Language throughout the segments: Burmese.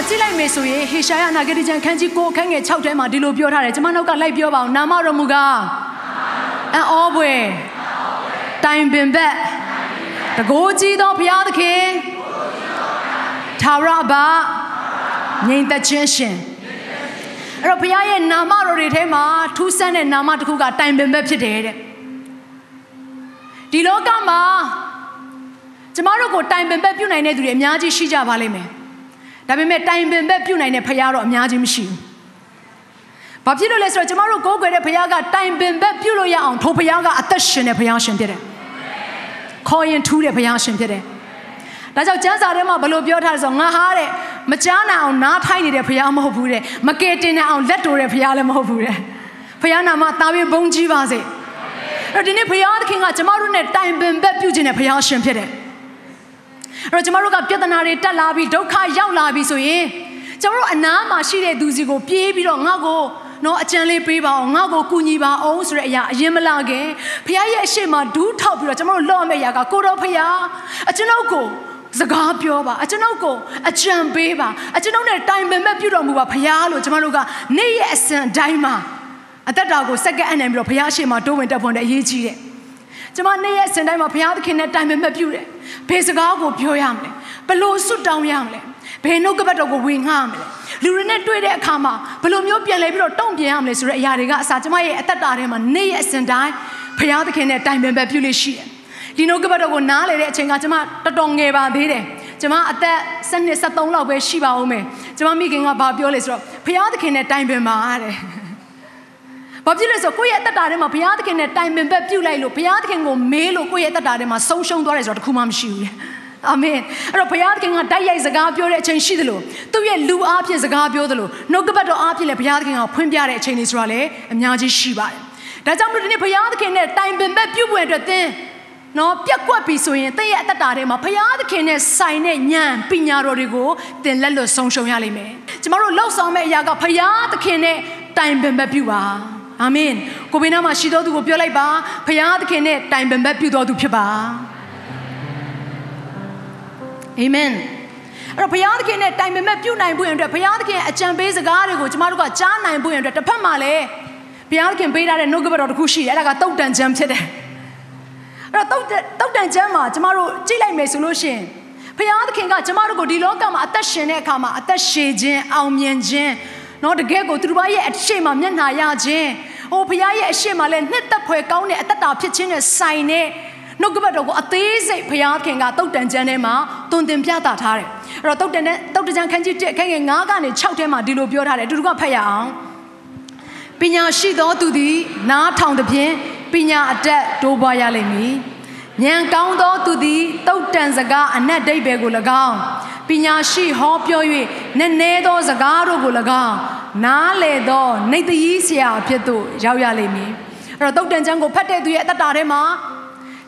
ကျမ်းစာထဲမှာကြည့်လိုက်မယ်ဆိုရင်ဟေရှာယနာဂတိကျမ်းခန်းကြီး9အခန်းငယ်6ထဲမှာဒီလိုပြောထားတယ်ကျွန်မနောက်ကလိုက်ပြောပါအောင်နာမတော်မူကားအံ့ဩပွေတိုင်ပင်ဘက်တကိုးကြီးသောဘုရားသခင်သာရဘာငြိမ်သက်ခြင်းရှင်အဲ့တော့ဘုရားရဲ့နာမတော်တွေထဲမှာထူးဆန်းတဲ့နာမတစ်ခုကတိုင်ပင်ဘက်ဖြစ်တယ်တဲ့ဒီလောကမှာကျမတို့ကိုတိုင်ပင်ဘက်ပြုနိုင်တဲ့သူတွေအများကြီးရှိကြပါလိမ့်မယ် ဒါပေမဲ့တိုင်ပင်ဘက်ပြုနိုင်တဲ့ဖရားတော့အများကြီးမရှိဘူး။ဘာဖြစ်လို့လဲဆိုတော့ကျမတို့ကိုးကွယ်တဲ့ဖရားကတိုင်ပင်ဘက်ပြုလို့ရအောင်ထိုဖရားကအသက်ရှင်တဲ့ဖရားရှင်ဖြစ်တယ်။ခေါ်ရင်ထူးတဲ့ဖရားရှင်ဖြစ်တယ်။ဒါကြောင့်ကျမ်းစာထဲမှာဘလို့ပြောထားလဲဆိုတော့ငါဟာတဲ့မကြားနိုင်အောင်နားထိုင်နေတဲ့ဖရားမဟုတ်ဘူးတဲ့။မကယ်တင်နိုင်အောင်လက်တိုးတဲ့ဖရားလည်းမဟုတ်ဘူးတဲ့။ဖရားနာမတာပြီးဘုန်းကြီးပါစေ။အဲ့တော့ဒီနေ့ဖရားသခင်ကကျမတို့နဲ့တိုင်ပင်ဘက်ပြုခြင်းတဲ့ဖရားရှင်ဖြစ်တယ်။ အဲ့တော့ကျမတို့ကပြဿနာတွေတက်လာပြီးဒုက္ခရောက်လာပြီးဆိုရင်ကျမတို့အနားမှာရှိတဲ့သူစီကိုပြေးပြီးတော့ငါ့ကိုနော်အကြံလေးပေးပါအောင်ငါ့ကိုကူညီပါအောင်ဆိုတဲ့အရာအရင်မလာခင်ဖခင်ရဲ့အရှိမဒူးထောက်ပြီးတော့ကျမတို့လော့မယ့်အရာကကိုတော်ဖခင်အကျွန်ုပ်ကိုစကားပြောပါအကျွန်ုပ်ကိုအကြံပေးပါအကျွန်ုပ်နဲ့တိုင်ပင်မဲ့ပြုတော်မူပါဖခင်လို့ကျမတို့ကနေ့ရက်အစဉ်တိုင်းမှာအသက်တာကိုစက္ကန့်အနှံပြီးတော့ဖခင်ရှိမှတိုးဝင်တက်ဖွန်တဲ့အရေးကြီးတယ်ကျမနေ့ရက်အစဉ်တိုင်းမှာဘုရားသခင်နဲ့တိုင်ပင်မဲ့ပြုတယ် ဘယ်စကားကိုပြောရမလဲဘလို့ဆွတ်တောင်းရမလဲဘယ်နှုတ်ကပတ်တော်ကိုဝင်ငှမလဲလူတွေနဲ့တွေ့တဲ့အခါမှာဘလို့မျိုးပြန်လဲပြီးတော့တုံ့ပြန်ရမလဲဆိုတဲ့အရာတွေကအစားကျမရဲ့အသက်တာထဲမှာနေ့ရက်အစဉ်တိုင်းဘုရားသခင်နဲ့တိုင်ပင်မဲ့ပြုလို့ရှိတယ်ဒီနှုတ်ကပတ်တော်ကိုနားလေတဲ့အချိန်ကကျမတော်တော်ငယ်ပါသေးတယ်ကျမအသက်7နှစ်73လောက်ပဲရှိပါဦးမယ်ကျမမိခင်ကဘာပြောလဲဆိုတော့ဘုရားသခင်နဲ့တိုင်ပင်ပါတဲ့ ဘာဖြစ်လဲဆိုကိုယ့်ရဲ့အသက်တာထဲမှာဘုရားသခင်နဲ့တိုင်ပင်ဘက်ပြုတ်လိုက်လို့ဘုရားသခင်ကိုမေးလို့ကိုယ့်ရဲ့အသက်တာထဲမှာဆုံးရှုံးသွားတယ်ဆိုတော့တခုမှမရှိဘူးလေအာမင်အဲ့တော့ဘုရားသခင်ကတိုက်ရိုက်စကားပြောတဲ့အချိန်ရှိသလိုသူ့ရဲ့လူအားဖြင့်စကားပြောသလိုနှုတ်ကပတ်တော်အားဖြင့်လည်းဘုရားသခင်ကဖွင့်ပြတဲ့အချိန်တွေဆိုတာလည်းအများကြီးရှိပါတယ်ဒါကြောင့်မလို့ဒီနေ့ဘုရားသခင်နဲ့တိုင်ပင်ဘက်ပြုတ်ပွင့်အတွက်သင်နော်ပြက်ကွက်ပြီဆိုရင်သင်ရဲ့အသက်တာထဲမှာဘုရားသခင်နဲ့ဆိုင်တဲ့ဉာဏ်ပညာတော်တွေကိုသင်လက်လွတ်ဆုံးရှုံးရလိမ့်မယ်ကျမတို့လှုပ်ဆောင်မယ့်အရာကဘုရားသခင်နဲ့တိုင်ပင်ဘက်ပြုပါ အာမင်ကိုဘေးနားမှာရှိတော်သူကိုပြောလိုက်ပါဖခင်သခင်နဲ့တိုင်ပင်ဘက်ပြုတော်သူဖြစ်ပါအာမင်အဲ့တော့ဘုရားသခင်နဲ့တိုင်ပင်မဲ့ပြုနိုင်ဖို့ရန်အတွက်ဘုရားသခင်အကြံပေးစကားတွေကိုကျမတို့ကကြားနိုင်ဖို့ရန်အတွက်တစ်ဖက်မှာလည်းဘုရားသခင်ပေးထားတဲ့နှုတ်ကပတ်တော်တစ်ခုရှိတယ်အဲ့ဒါကတုတ်တန်ချမ်းဖြစ်တယ်အဲ့တော့တုတ်တုတ်တန်ချမ်းမှာကျမတို့ကြည့်လိုက်မယ်ဆိုလို့ရှိရင်ဘုရားသခင်ကကျမတို့ကိုဒီလောကမှာအသက်ရှင်တဲ့အခါမှာအသက်ရှည်ခြင်းအောင်မြင်ခြင်းနော်တကယ်ကိုသူတို့ဘာရဲ့အရှိမမျက်နှာရခြင်း ဟိုဘုရားရဲ့အရှိမလည်းနှစ်သက်ဖွယ်ကောင်းတဲ့အသက်တာဖြစ်ခြင်းနဲ့ဆိုင်တဲ့နှုတ်ကပတ်တော်ကိုအသေးစိတ်ဘုရားခင်ကတုတ်တန်ကျမ်းထဲမှာတွင်တင်ပြတာထားတယ်အဲ့တော့တုတ်တန်တဲ့တုတ်တန်ကျမ်းခန်းကြီး1ခန်းငယ်9ကနေ6ထဲမှာဒီလိုပြောထားတယ်အတူတူကဖတ်ရအောင်ပညာရှိသောသူသည် နားထောင်သဖြင့်ပညာအတက်တိုးပွားရလိမ့်မည်ဉာဏ်ကောင်းသောသူသည်တုတ်တန်စကားအနက်ဒိတ်ဘယ်ကို၎င်းပညာရှိဟောပြော၍နည်းနည်းသောစကားတို့ကို၎င်း နားလေသောနေတည်ဆရာအဖြစ်သို့ရောက်ရလိမ့်မည်အဲ့တော့တုတ်တန်ကျမ်းကိုဖတ်တဲ့သူရဲ့အတ္တထဲမှာ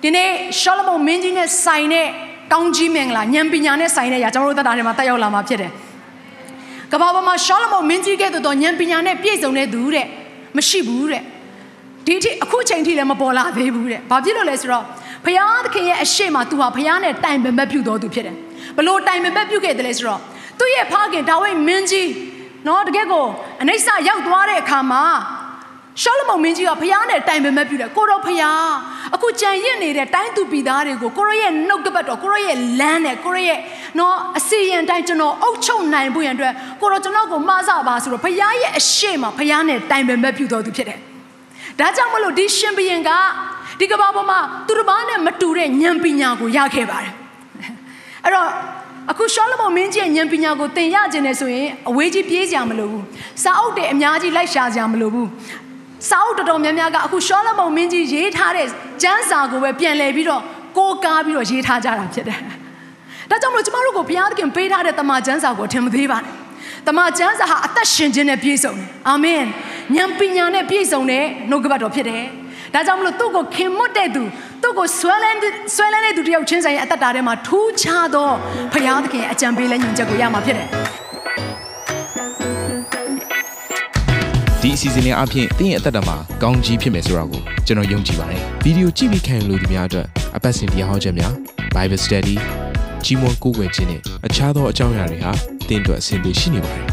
ဒီနေ့ရှောလမုန်မင်းကြီးနဲ့ဆိုင်တဲ့ကောင်းကြီးမင်္ဂလာဉာဏ်ပညာနဲ့ဆိုင်တဲ့အရာကျွန်တော်တို့တတ်တာထဲမှာတက်ရောက်လာမှာဖြစ်တယ်။ကမ္ဘာပေါ်မှာရှောလမုန်မင်းကြီးကဲ့သို့သောဉာဏ်ပညာနဲ့ပြည့်စုံတဲ့သူတဲ့မရှိဘူးတဲ့။ဒီအထိအခုချိန်ထိလည်းမပေါ်လာသေးဘူးတဲ့။ဘာဖြစ်လို့လဲဆိုတော့ဘုရားသခင်ရဲ့အရှိမသူဟာဘုရားနဲ့တိုင်ပင်မဲ့ပြုတော်သူဖြစ်တယ်။ဘလို့တိုင်ပင်မဲ့ပြုခဲ့တယ်လဲဆိုတော့သူ့ရဲ့ဖခင်ဒါဝိဒ်မင်းကြီး နော်တကယ်ကိုအနိစ္စရောက်သွားတဲ့အခါမှာရှောလမုန်မင်းကြီးကဖျားနဲ့တိုင်ပင်မဲ့ပြုတယ်ကိုတော့ဖျားအခုကြံရစ်နေတဲ့တိုင်းသူပြည်သားတွေကိုကိုရရဲ့နှုတ်ကပတ်တော်ကိုရရဲ့လမ်းနဲ့ကိုရရဲ့နော်အစီရင်တိုင်းကျွန်တော်အုပ်ချုပ်နိုင်ဖို့ရန်အတွက်ကိုတော့ကျွန်တော်ကိုမှားစားပါဆိုတော့ဖျားရဲ့အရှိမဖျားနဲ့တိုင်ပင်မဲ့ပြုတော်သူဖြစ်တယ်ဒါကြောင့်မလို့ဒီရှင်ဘုရင်ကဒီကဘာပေါ်မှာသူတစ်ပါးနဲ့မတူတဲ့ဉာဏ်ပညာကိုရခဲ့ပါတယ်အဲ့တော့ အခုရှောလမုန်မင်းကြီးရဲ့ဉာဏ်ပညာကိုသင်ရခြင်းနဲ့ဆိုရင်အဝေးကြီးပြေးစရာမလိုဘူးစာအုပ်တွေအများကြီးလိုက်ရှာစရာမလိုဘူးစာအုပ်တော်တော်များများကအခုရှောလမုန်မင်းကြီးရေးထားတဲ့ကျမ်းစာကိုပဲပြန်လည်ပြီးတော့ကိုးကားပြီးတော့ရေးထားကြတာဖြစ်တယ်။ဒါဒါကြောင့်မလို့ကျမတို့ကိုဘုရားသခင်ပေးထားတဲ့တမန်ကျမ်းစာကိုထင်မသေးပါနဲ့တမန်ကျမ်းစာဟာအသက်ရှင်ခြင်းနဲ့ပြည့်စုံတယ်အာမင်ဉာဏ်ပညာနဲ့ပြည့်စုံတဲ့နှုတ်ကပတ်တော်ဖြစ်တယ် ။ဒါကြောင့်မလို့သူ့ကိုခင်မွတ်တဲ့သူသူ့ကိုဆွဲလန်းဆွဲလန်းတဲ့သူတယောက်ချင်းဆိုင်ရဲ့အသက်တာထဲမှာထူးခြားသောဘုရားသခင်အကြံပေးလက်ညွန်ချက်ကိုရမှာဖြစ်တယ်။ဒီအစီအစဉ်လေးအပြင်သင်ရဲ့အသက်တာမှာကောင်းကြီးဖြစ်မယ်ဆိုတာကိုကျွန်တော်ယုံကြည်ပါတယ်။ဗီဒီယိုကြည့်ပြီးခံယူလို့ဒီများအတွက်အပတ်စဉ်တရားဟောခြင်းများ Bible Study ကြီးမွန်ကိုယ်ွယ်ခြင်းနဲ့အခြားသောအကြောင်းအရာတွေဟာသင်တို့အဆင်ပြေရှိနေပါတယ်